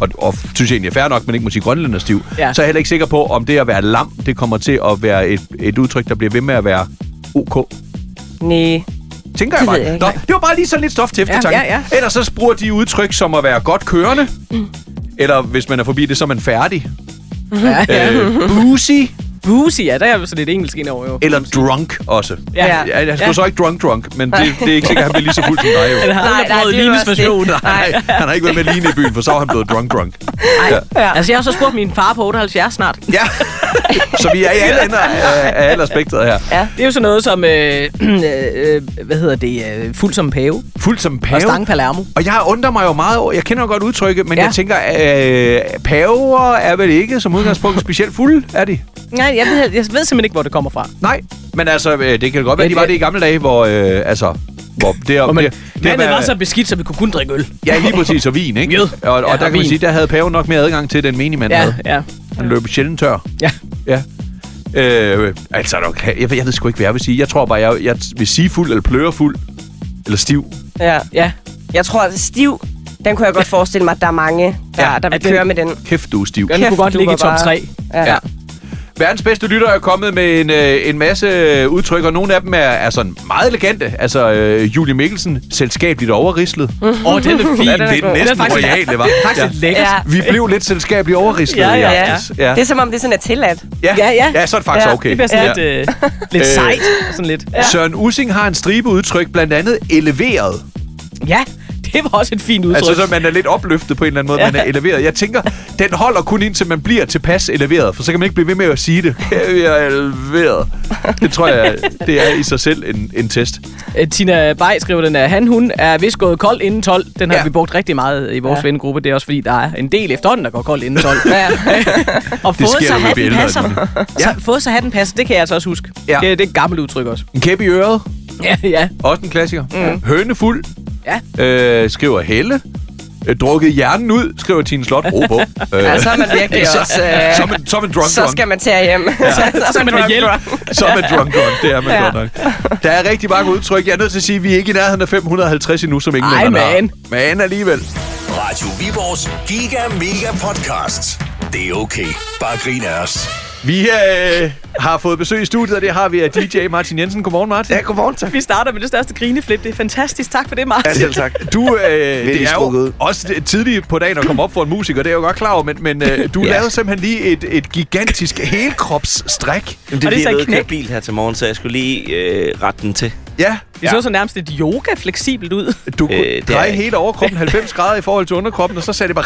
og, og synes jeg egentlig er fair nok, men ikke må sige grønlænderstiv,
Ja.
så er jeg heller ikke sikker på, om det at være lam, det kommer til at være et, et udtryk, der bliver ved med at være ok.
Nej.
Tænker jeg
Det
bare.
jeg
Nå,
nej.
det var bare lige sådan lidt stof til
Ja,
eftertanke.
ja, ja.
Ellers så bruger de udtryk som at være godt kørende. Eller hvis man er forbi det, så er man færdig.
ja, ja.
Øh, boozy.
Boozy, ja, der er jo sådan lidt engelsk ind over jo.
Eller drunk også.
Ja.
Ja.
Ja, jeg skulle så ikke drunk drunk, men det, det er ikke sikkert, at han bliver lige så fuld som dig jo.
Han har
Nej,
aldrig
nej,
prøvet
det
Lines version.
Nej, han har ikke været med Line i byen, for så er han blevet drunk drunk.
Ja. Altså, jeg har så spurgt min far på 78 snart.
Ja, så vi er i alle ender af, af alderspektret her.
Det er jo sådan noget som, øh, øh, hvad hedder det, øh, fuld som pave
Fuldt som
og
pave.
stang Palermo.
Og jeg undrer mig jo meget over, jeg kender jo godt udtrykket, men
Ja.
ja. jeg tænker, øh, paver er vel ikke som udgangspunkt specielt fuld, er de?
Nej, jeg ved, jeg ved simpelthen ikke, hvor det kommer fra.
Nej, men altså, øh, det kan godt være,
Ja,
de var
det-
det i gamle dage, hvor, øh, altså, hvor det,
Og man,
det,
det, det var så beskidt, så vi kunne kun drikke øl.
Ja, lige præcis, og vin, ikke?
Jød.
Og, og
Ja,
der
og
kan man
vin.
sige, der havde paven nok mere adgang til, den menigmand
Ja,
havde.
ja.
Han løb sjældent tør.
Ja.
Ja. Øh, altså, kan- jeg, jeg ved sgu ikke, hvad jeg vil sige. Jeg tror bare, jeg, jeg vil sige fuld eller pløre fuld. Eller stiv.
Ja.
Ja.
Jeg tror, at stiv, den kunne jeg godt forestille mig, at der er mange, der,
Ja.
der vil
den-
køre med den.
Kæft, du er stiv.
Den
Kæft,
kunne godt ligge i top
bare-
3.
Ja.
Ja. Verdens bedste lytter er kommet med en, øh, en masse øh, udtryk, og nogle af dem er, er sådan meget elegante. Altså, øh, Julie Mikkelsen, selskabeligt overrislet. Mm.
Åh, oh, den er fin.
Ja, den er
det er næsten
er faktisk-
royale, var.
Faktisk lidt lækkert.
Ja.
Vi blev lidt selskabeligt overrislet
Ja,
i
ja,
Ja.
aftes. Ja.
Det er som om, det sådan er tilladt.
Ja.
Ja, ja.
ja, så er det faktisk
Ja,
okay.
Det bliver sådan
Ja.
lidt, øh, lidt
Øh.
sejt. Sådan lidt.
Ja. Søren Using har en stribe udtryk, blandt andet eleveret.
Ja, det var også et fint udtryk.
Altså, så man er lidt opløftet på en eller anden måde,
Ja.
man er eleveret. Jeg tænker, den holder kun indtil man bliver tilpas eleveret, for så kan man ikke blive ved med at sige det. Jeg er eleveret. Det tror jeg, det er i sig selv en, en test.
Øh, Tina Bay skriver den her, han, hun er vist gået kold inden 12. Den har
Ja.
vi brugt rigtig meget i vores
Ja.
vennegruppe. Det er også fordi, der er en del efterhånden, der går kold inden 12. ja. og
Det
fået
sker,
så hatten passer.
Ja.
Så, fået så hatten passer, det kan jeg altså også huske.
Ja.
Det, det er et gammelt udtryk også.
En kæp i øret.
Ja, ja.
Også en klassiker. Mm. Hønefuld.
Ja.
Øh, skriver Helle. Øh, drukket hjernen ud, skriver Tine Slot. Ro på. Øh,
Ja, så er man virkelig
så,
også... Øh,
så, man, så er man drunk
så
drunk.
skal man tage hjem. Ja. så, så
man hjælp.
Så er man drunk drunk. Det er man
Ja.
godt nok. Der er rigtig mange udtryk. Jeg er nødt til at sige, at vi er ikke i nærheden af 550 endnu, som ingen
Ej,
har.
man.
Men alligevel.
Radio Viborgs Giga Mega Podcast. Det er okay. Bare grin af os.
Vi øh, har fået besøg i studiet, og det har vi af DJ Martin Jensen. Godmorgen, Martin.
Ja, godmorgen, tak.
Vi starter med det største grineflip. Det er fantastisk. Tak for det, Martin.
Ja, selv tak.
Du, øh, det er jo
ud.
også tidligt på dagen at komme op for en musiker, det er jeg jo godt klar over, men, men øh, du
Ja.
lavede simpelthen lige et, et gigantisk helkropsstræk.
Jamen, det
Og
er
det er så
køre
knæk.
bil her til morgen, så jeg skulle lige øh, rette den til.
Ja,
Det så så nærmest et yoga-fleksibelt ud.
du kunne
Øh,
øh,
det er
dreje hele overkroppen 90 grader i forhold til underkroppen, og så sagde det bare...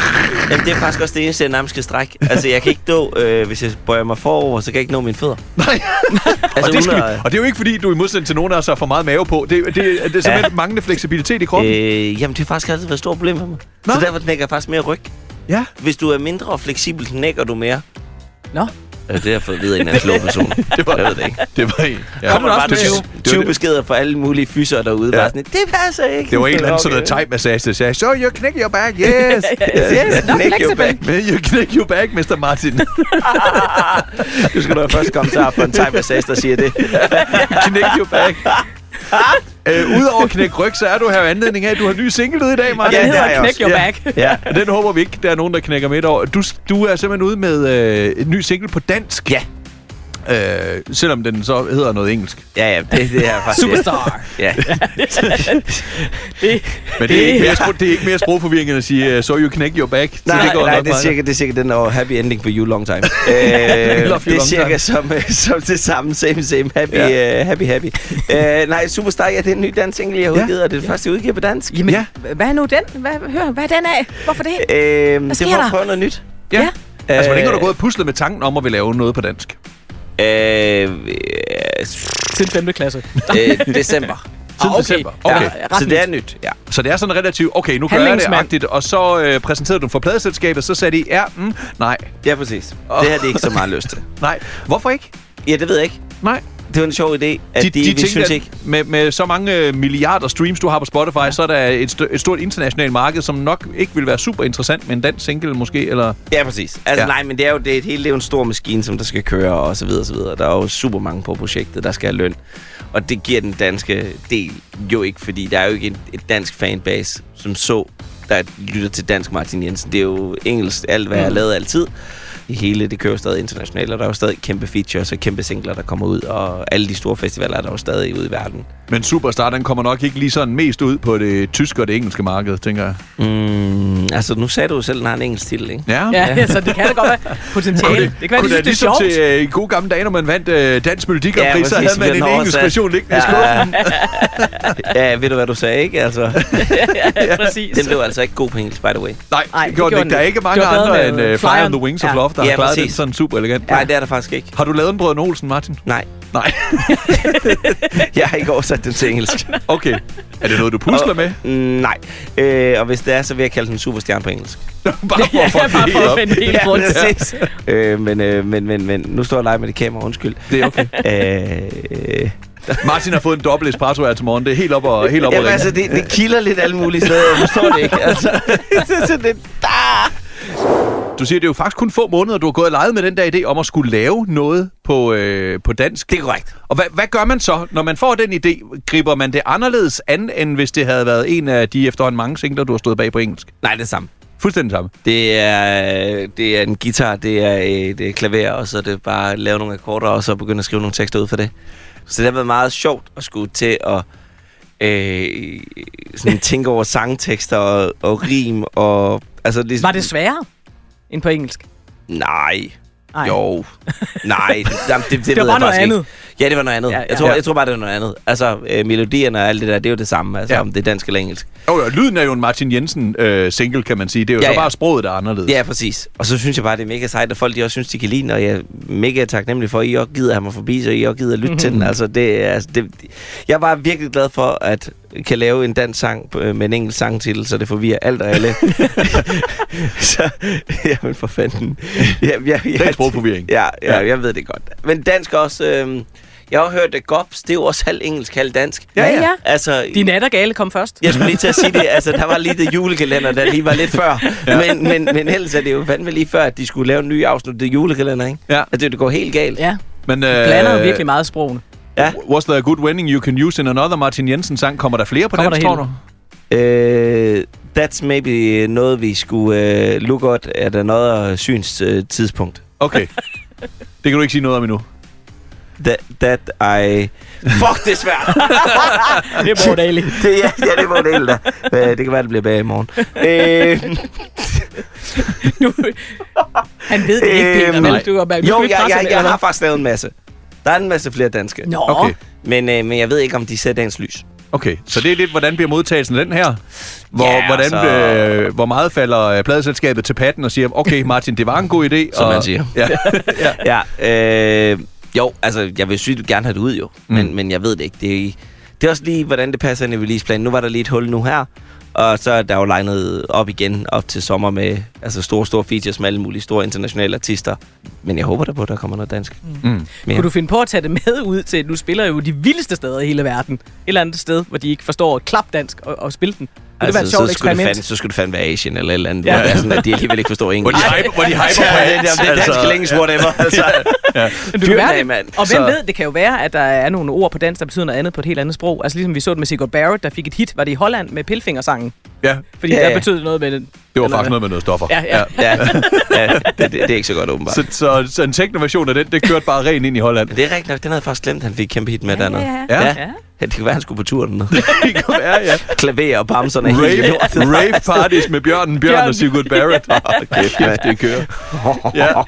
Jamen, det er faktisk også det eneste, jeg nærmest skal strække. Altså, jeg kan ikke nå, øh, hvis jeg bøjer mig forover, så kan jeg ikke nå mine fødder.
Nej.
Altså,
og, det skal, vi, og det er jo ikke fordi, du i modsætning til nogen af os har for meget mave på. Det, det, det er simpelthen ja. manglende fleksibilitet i kroppen. Øh,
Øh, jamen, det har faktisk altid været et stort problem for mig.
Nå.
Så derfor knækker jeg faktisk mere ryg.
ja.
Hvis du er mindre fleksibel, knækker du mere.
Nå.
Det har jeg fået at vide af en anden slå person.
Det var-
Jeg ved det ikke.
Det var en. Ja.
Også
bare
med
20,
det var
20
det.
beskeder fra alle mulige fyser derude.
Ja.
Bare sådan, det passer ikke.
Det var en eller anden sådan noget
Okay.
thai-massage, der sagde, so you knæk your back, yes.
Yes, knæk your back.
Men you knæk your back, Mr. Martin.
Du skal da først komme til at få en thai-massage, der siger det.
knæk your back. Øh, Udover knæk ryg, så er du her anledning af, at du har en ny single ude i dag, Martin.
den
det
hedder Knæk. Your
Ja.
Back.
Ja.
Den håber vi ikke, der er nogen, der knækker midt over. Du, du er simpelthen ude med øh, en ny single på dansk.
Ja.
Øh, selvom den så hedder noget engelsk.
Ja, ja, det, det er faktisk...
Superstar.
Ja.
Det,
Men det er, ikke mere, spro- det er ikke mere sprogforvirring end at sige, uh, so you knæk your back. Så
Nej,
det går
nej,
nok
det er, cirka, det er cirka den der happy ending for you long time. øh, det er cirka
time.
som, øh, som det samme, same, same, happy,
Ja.
uh, happy, happy. uh, nej, Superstar, ja, det er en ny dansk single, jeg har
Ja.
udgivet, og det er det første, jeg udgiver på dansk.
jamen,
Ja.
hvad er nu den? Hvad, hør, hvad er den af? Hvorfor det?
Øh, det
sker
var
der?
at prøve noget nyt.
Ja.
Ja.
Altså, hvor længe har du gået og puslet med tanken om at vil lave noget på dansk?
Øh, øh,
Til 5. klasse.
øh, december.
Siden
okay.
december. Okay.
Ja.
Så det er nyt, ja.
Så det er sådan relativt, okay, nu gør jeg det agtigt, og så øh, præsenterede du den for pladeselskabet, så sagde de, ja, mm, nej,
Ja, præcis. Det har de ikke så meget lyst til.
nej. Hvorfor ikke?
Ja, det ved jeg ikke.
Nej.
Det var en sjov idé, at de, de, de vi synes ikke...
Med, med så mange øh, milliarder streams, du har på Spotify, ja. så er der et, st- et stort internationalt marked, som nok ikke vil være super interessant med en dansk single måske, eller...
Ja, præcis. Altså,
Ja.
nej, men det er jo det, er et hele, det er jo en stor maskine, som der skal køre, og så videre, og så videre. Der er jo super mange på projektet, der skal have løn. Og det giver den danske del jo ikke, fordi der er jo ikke et, et dansk fanbase, som så, der lytter til dansk Martin Jensen. Det er jo engelsk, alt hvad jeg har lavet altid. Det hele, det kører jo stadig internationalt, og der er jo stadig kæmpe features og kæmpe singler, der kommer ud, og alle de store festivaler er der jo stadig ude i verden.
Men Superstar, den kommer nok ikke lige sådan mest ud på det tyske og det engelske marked, tænker jeg.
Mm, altså, nu sagde du jo selv, at den har en engelsk titel, ikke?
Ja.
Ja, så det kan da godt være potentiale. Det, kan være,
kunne
de
det
synes, det er
ligesom
sjovt.
til øh, gode gamle dage, når man vandt øh, Dansk Melodi Grand
Ja,
så havde man en engelsk
oversat.
version liggende i
Ja.
skuffen.
Ja, ved du, hvad du sagde, ikke? Altså,
ja, præcis.
den blev altså ikke god på engelsk, by the way.
Nej,
Ej,
det
det
gjorde den ikke. Der er ikke mange
Det
andre end uh, Fly on the Wings of
Ja.
Love, der har
Ja,
klaret det sådan super elegant.
Nej, det er der faktisk ikke.
Har du lavet en Brødren Olsen, Martin?
Nej,
Nej.
jeg har ikke oversat den til engelsk.
Okay. Er det noget, du pusler
Og-
med?
Mm, nej. Øh, og hvis det er, så vil jeg kalde den superstjerne på engelsk.
Bare for
Ja,
få det
bare for at finde helt rundt.
præcis. øh, men, øh, men, men, men, nu står jeg live med det kamera, undskyld.
Det er okay.
Øh,
Martin har fået en dobbelt espresso her til morgen. Det er helt op og, helt op og
jamen,
ringe.
altså, det, det kilder lidt alle mulige steder. Jeg forstår det ikke. Altså, det er sådan lidt... Ah!
Du siger, det er jo faktisk kun få måneder, du har gået og leget med den der idé om at skulle lave noget på, øh, på dansk.
Det er korrekt.
Og hvad, hvad gør man så, når man får den idé? Griber man det anderledes an, end hvis det havde været en af de efterhånden mange singler, du har stået bag på engelsk?
Nej, det er samme.
Fuldstændig samme.
Det er, det er en guitar, det er et øh, klaver, og så er det bare at lave nogle akkorder, og så begynde at skrive nogle tekster ud for det. Så det har været meget sjovt at skulle til at øh, sådan tænke over sangtekster og, og rim. Og, altså, ligesom,
Var det sværere end på engelsk?
Nej.
Nej.
Jo. Nej. Det, jamen, det, det,
Det var
ved
bare
jeg
noget andet.
Ikke. Ja, det var noget andet.
Ja,
Ja. Jeg, tror,
Ja.
jeg tror bare, det var noget andet. Altså, øh, melodierne og alt det der, det er jo det samme. Altså,
Ja.
om det er dansk eller engelsk.
Jo, jo, lyden er jo en Martin Jensen øh, single, kan man sige. Det er jo ja, så
ja.
bare sproget, der er anderledes.
Ja, præcis. Og så synes jeg bare, det er mega sejt, at folk de også synes, de kan lide den, og jeg er mega taknemmelig for, at I også gider have mig forbi, så I også gider lytte til den. Altså, det, er- altså, det, jeg er bare virkelig glad for, at kan lave en dansk sang øh, med en engelsk sangtitel, så det forvirrer alt og alle. så, jamen for fanden. Ja, ja, ja,
Ren sprogforvirring.
Ja, ja, jeg ved det godt. Men dansk også... Øh, jeg har hørt, at Gops, det er jo også halv engelsk, halv dansk.
Ja, ja.
Altså,
De nattergale kom først.
jeg skulle lige til at sige det. Altså, der var lige det julekalender, der lige var lidt før. Ja. Men, men, men ellers er det jo fandme lige før, at de skulle lave en ny afsnit af julekalender, ikke?
Ja.
Altså, det, det går helt galt.
Ja,
Men, øh,
blander virkelig meget sprogene.
Ja.
Was there a good winning you can use in another Martin Jensen sang? Kommer der flere på
Kommer
dansk, tror du?
Øh, that's maybe noget, vi skulle uh, look at at another syns uh, tidspunkt.
Okay. det kan du ikke sige noget om endnu.
That, that I... Fuck, det er svært!
Det er Morten Ali.
det, ja, ja, det var det hele der. Øh, Det kan være, det bliver bag i morgen. Øh,
Nu, han ved det ikke, Peter. Vel?
nej.
Du, er, du
jo, jeg, jeg, jeg
eller
har faktisk lavet en masse. Der er en masse flere danske.
Nå,
Okay.
Men, øh, men jeg ved ikke, om de ser dagens lys.
Okay, så det er lidt, hvordan bliver modtagelsen den her? Hvor,
Ja,
hvordan,
altså-
øh, hvor meget falder øh, pladeselskabet til patten og siger, okay Martin, det var en god idé.
Som
og,
man siger.
Ja.
Ja, øh, jo, altså, jeg vil sygt gerne have det ud jo,
Mm.
men, men jeg ved det ikke. Det er, det er også lige, hvordan det passer ind i releaseplanen. Nu var der lige et hul nu her, og så er der jo legnet op igen op til sommer med altså store, store features med alle mulige store internationale artister. Men jeg håber da på, at der kommer noget dansk.
Mm.
Mere.
Kunne du finde på at tage det med ud til, du spiller jo de vildeste steder i hele verden. Et eller andet sted, hvor de ikke forstår klap dansk og, og spille den. Det være et
Altså, så,
sjovt
skulle det
eksperiment?
fandme, så skulle det fandme være Asien eller et eller andet.
Ja.
Ja. Hvor er sådan, at de alligevel ikke forstår
Hvor
engelsk.
de hyper, hvor de hyper på
Ja, det,
hats,
det, er dansk eller engelsk, whatever. Altså.
Men du
Fyr
kan
den
være
af,
det.
mand.
Og hvem
Så-
ved, det kan jo være, at der er nogle ord på dansk, der betyder noget andet på et helt andet sprog. Altså ligesom vi så det med Sigurd Barrett, der fik et hit. Var det i Holland med Pilfingersangen?
Ja,
Fordi
Ja,
der
ja.
betød noget med det.
det var faktisk noget med noget stoffer.
Ja, ja.
Ja, ja det, det, det, er ikke så godt åbenbart.
Så, så, så en teknoversion af den, det kørte bare rent ind i Holland.
Det er rigtigt nok, den havde jeg faktisk glemt, han fik kæmpe hit med
Ja,
dernede.
ja,
ja.
ja.
Ja, det kan være, han skulle på tur dernede.
det kunne være, ja.
Klaver og bamserne er helt
Rave,
lortet.
rave parties med Bjørnen, Bjørn
Bjørn.
og Sigurd Barrett.
Okay,
Kæft, det kører. Ja.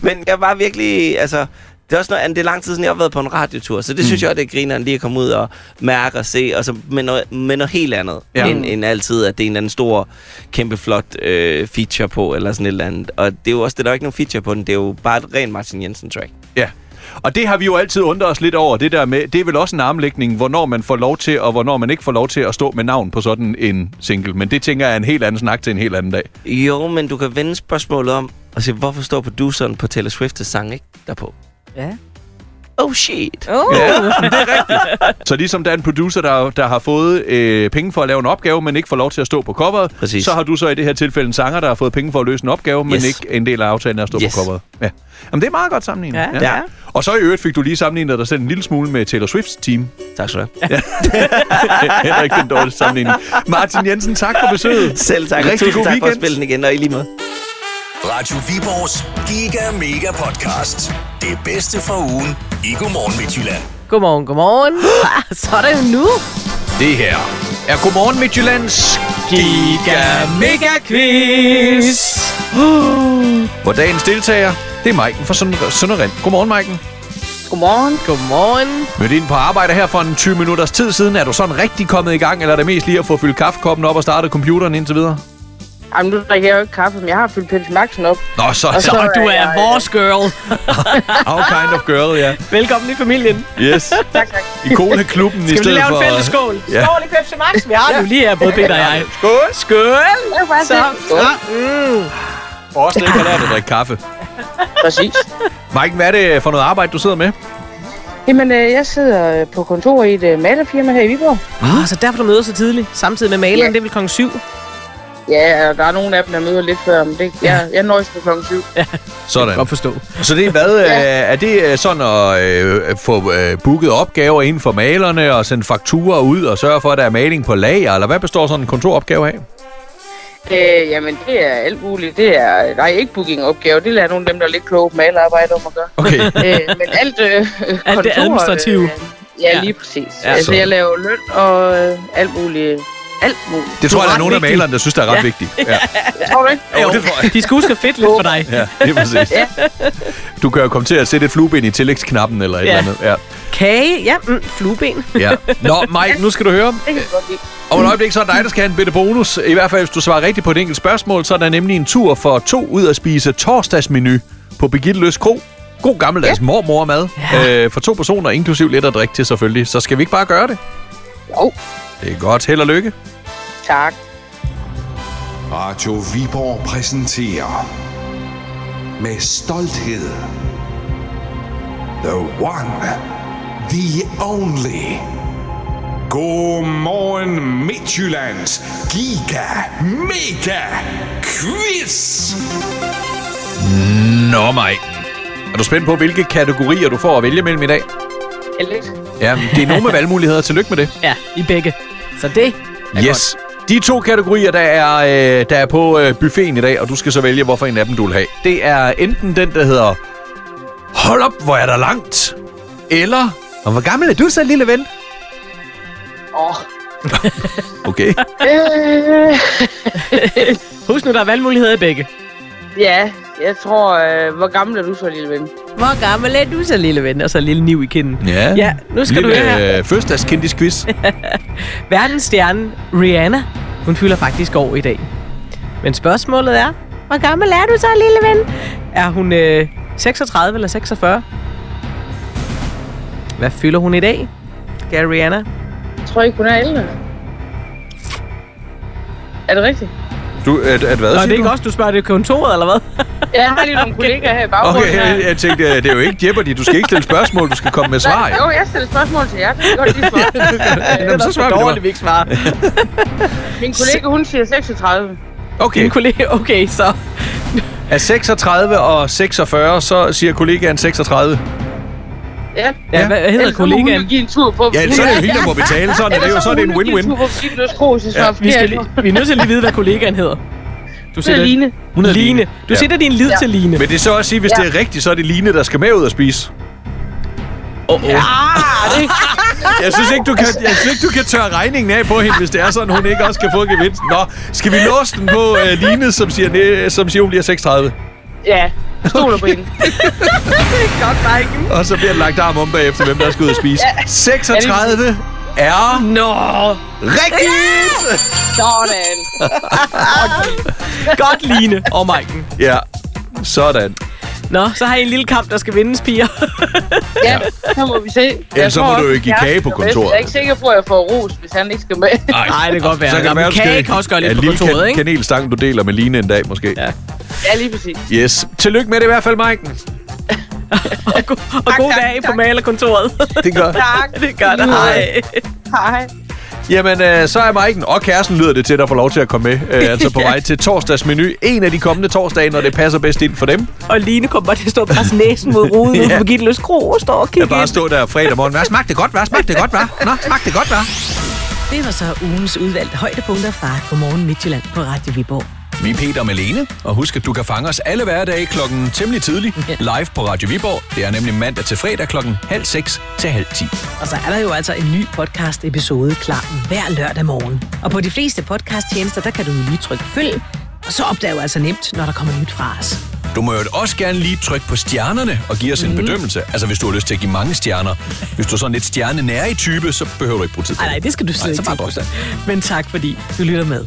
Men jeg var virkelig, altså... Det er også noget, andet. det er lang tid siden, jeg har været på en radiotur, så det mm. synes jeg, det er grineren lige at komme ud og mærke og se, og så med noget, med noget helt andet,
Ja.
ja. end, end altid, at det er en eller anden stor, kæmpe flot øh, feature på, eller sådan et eller andet. Og det er jo også, det er der er ikke nogen feature på den, det er jo bare et rent Martin Jensen-track.
Ja. Og det har vi jo altid undret os lidt over, det der med, det er vel også en armlægning, hvornår man får lov til, og hvornår man ikke får lov til at stå med navn på sådan en single. Men det tænker jeg er en helt anden snak til en helt anden dag.
Jo, men du kan vende spørgsmålet om, og sige, hvorfor står produceren på Taylor Swift's sang ikke derpå?
Ja.
Oh shit.
Oh.
Ja, det er rigtigt. Så ligesom der er en producer, der, der har fået øh, penge for at lave en opgave, men ikke får lov til at stå på coveret,
Præcis.
så har du så i det her tilfælde en sanger, der har fået penge for at løse en opgave, men
Yes.
ikke en del af aftalen er at stå
Yes.
på coveret. Ja. Jamen, det er meget godt sammenlignet.
Ja, ja.
Og så i øvrigt fik du lige sammenlignet dig selv en lille smule med Taylor Swifts team.
Tak skal du have.
Heller ikke den dårlige sammenligning. Martin Jensen, tak for besøget.
Selv tak.
Rigtig
Tusind
god
tak for at
weekend.
spille den igen, og i lige måde.
Radio Viborgs Giga Mega Podcast. Det bedste fra ugen i Godmorgen Midtjylland.
Godmorgen, godmorgen. Så er det jo nu.
Det her er Godmorgen Midtjyllands Giga Mega
Quiz.
Hvor dagens deltager, det er Maiken fra Sønder-. Godmorgen, Maiken.
Godmorgen.
Godmorgen.
Mødte ind på arbejde her for en 20 minutters tid siden. Er du sådan rigtig kommet i gang, eller er det mest lige at få fyldt kaffekoppen op og startet computeren indtil videre?
Jamen, nu drikker jeg jo ikke kaffe, men jeg har fyldt Pepsi Maxen op.
Nå, så,
Og
så
så-
du er
jeg-
vores girl.
all kind of girl, ja.
Velkommen i familien.
Yes.
Tak, tak.
I Cola-klubben i
Skal vi
stedet
lige lave
for...
en fælles skål?
Ja.
Skål i Pepsi Max. Vi har nu lige her, både Peter og jeg.
Skål!
Skål.
Det faktisk
Så. Ja. Mm.
For ikke har lært at drikke kaffe.
Præcis.
Maiken, hvad er det for noget arbejde, du sidder med?
Jamen, øh, jeg sidder øh, på kontor i et øh, malerfirma her i Viborg.
Oh, så derfor du møder så tidligt, samtidig med maleren.
Ja.
Det er vel klokken syv.
Ja, der er nogle af dem, der møder lidt før, men det, jeg, jeg nøjes på klokken syv.
Sådan.
Godt forstå.
Så det er hvad? Ja. Er det øh, sådan at øh, få øh, booket opgaver inden for malerne og sende fakturer ud og sørge for, at der er maling på lager? Eller hvad består sådan en kontoropgave af?
Øh, jamen, det er alt muligt. Det er, nej, ikke bookingopgave. Det lader nogle af dem, der er lidt kloge på malerarbejde om at gøre.
Okay.
øh, men alt øh, kontor,
det administrative.
Øh, ja,
Ja.
lige præcis.
Ja,
Ja, altså,
sådan.
jeg laver løn og øh, alt muligt. Alt muligt.
Det tror jeg, der er nogle af malerne, der synes, der er ret
Ja.
vigtigt. Ja.
Tror du ikke?
Jo, det tror jeg.
De skal huske at fedt lidt for dig.
Ja, det er præcis.
Ja.
Du kan jo komme til at sætte et flueben i tillægsknappen eller et
Ja.
eller andet. Ja.
Kage, ja, mm, flueben.
Ja. Nå, Mike, nu skal du høre.
Det kan godt lide.
Om et øjeblik, så er det dig, der skal have en bitte bonus. I hvert fald, hvis du svarer rigtigt på et enkelt spørgsmål, så er der nemlig en tur for to ud at spise torsdagsmenu på Birgitte Løs Kro. God gammeldags ja. mormormad.
Ja.
Øh, for to personer, inklusiv lidt at drikke til selvfølgelig. Så skal vi ikke bare gøre det?
Jo,
Det er godt. Held og lykke.
tak.
Radio Viborg præsenterer med stolthed The One, The Only. Godmorgen Midtjyllands Giga Mega Quiz.
Nå, Mike. Er du spændt på, hvilke kategorier du får at vælge mellem i dag?
Heldigt.
Ja, det er nogle med valgmuligheder. Tillykke med det.
Ja, i begge. Så det er
Yes. De to kategorier, der er, øh, der er på øh, buffeten i dag, og du skal så vælge, hvorfor en af dem du vil have. Det er enten den, der hedder Hold op, hvor er der langt. Eller og hvor gammel er du så, lille ven?
Åh.
Okay.
Øh,
Husk nu, der er valgmuligheder i begge.
ja, jeg tror, øh, hvor gammel er du så, lille ven?
Hvor gammel er du så, lille ven? Og så lille niv i kinden.
Ja,
Ja, nu skal
lille,
du høre.
Øh, fødselsdagskendis quiz.
Verdensstjernen Rihanna, hun fylder faktisk år i dag. Men spørgsmålet er, hvor gammel er du så, lille ven? Er hun øh, 36 eller 46? Hvad fylder hun i dag? Skal Rihanna?
Jeg tror ikke, hun er ældre. Er det rigtigt?
Du, at, at hvad
Nå, det
siger
er ikke
du?
også, du spørger det i kontoret, eller hvad?
Ja, jeg har lige nogle kollegaer her i baggrunden.
Okay, jeg, jeg tænkte, øh, det er jo ikke Jeopardy. Du skal ikke stille spørgsmål, du skal komme med svar.
Jo, jeg stiller spørgsmål til jer. Det kan godt lige svare.
Jamen, så svarer vi det
dårligt, vi ikke svarer.
Min kollega, hun siger 36.
Okay,
Din kollega, okay, så.
er 36 og 46, så siger kollegaen 36.
Ja.
Ja, hvad hedder
Ellers så må hun
kollegaen?
jo give en tur på...
Ja, så er det jo hende, der må betale. Sådan er det jo. Så er det en win-win.
Ja,
Vi, skal lige, vi er nødt til at lige vide, hvad kollegaen hedder. Du
Det er Line.
Hun hedder
Line.
Line.
Du
Ja.
sætter din lid
Ja.
til Line.
Men det er så også sige, hvis
Ja.
det er rigtigt, så er det Line, der skal med ud og spise.
Oh, oh.
Ah, det
Jeg synes ikke, du kan, jeg synes ikke, du kan tørre regningen af på hende, hvis det er sådan, hun ikke også kan få gevinsten. Nå, skal vi låse den på uh, Line, som siger, næ, som siger, hun bliver 36?
Ja, stoler på hende.
Godt, Maiken.
Og så bliver der lagt arm om bagefter, hvem der skal ud og spise. 36 er
Nå,
rigtigt!
Sådan.
godt Line og Maiken.
Ja, sådan.
Nå, så har I en lille kamp, der skal vindes, piger.
Ja, så må vi se. Jeg
Ellers så
tror
må du jo ikke give kage på kontoret.
Jeg er ikke sikker på, at jeg får ros, hvis han ikke skal med.
Nej, det kan godt være.
Så kan
Nå,
det
men
være, du
kage kan også gøre
Ja,
lidt
en
på kontoret,
kan-
ikke?
kanelstang, du deler med Line en dag, måske.
Ja.
Ja, lige præcis.
Yes. Tillykke med det i hvert fald, Maiken.
og, go- og god
tak,
dag på
tak.
malerkontoret.
Det gør.
Tak.
det gør det. Hej.
Hej.
Jamen, øh, så er Maiken og kæresten lyder det til, der får lov til at komme med. Øh, altså på vej til torsdagsmenu. En af de kommende torsdage, når det passer bedst ind for dem.
Og Line kommer bare til at stå og presse næsen mod ruden.
Ja.
ja. Birgitte Løs Kro står og
Jeg
kigger
bare
ind.
stå der fredag morgen. Hvad smagte det godt, hvad smagte det godt, hvad? Nå, smagte det godt, hvad?
Det var så ugens udvalgte højdepunkter fra Godmorgen Midtjylland på Radio Viborg.
Vi er Peter Malene, og husk, at du kan fange os alle hverdage klokken temmelig tidligt live på Radio Viborg. Det er nemlig mandag til fredag klokken halv seks til halv ti.
Og så er der jo altså en ny podcast-episode klar hver lørdag morgen. Og på de fleste podcast-tjenester, der kan du lige trykke følg, og så opdager du altså nemt, når der kommer nyt fra os.
Du må jo også gerne lige trykke på stjernerne og give os en bedømmelse. Altså, hvis du har lyst til at give mange stjerner. Hvis du er sådan lidt stjernenære i type, så behøver du ikke bruge tid på
Ej, nej, det skal du slet
så
ikke
bare.
Men tak, fordi du lytter med.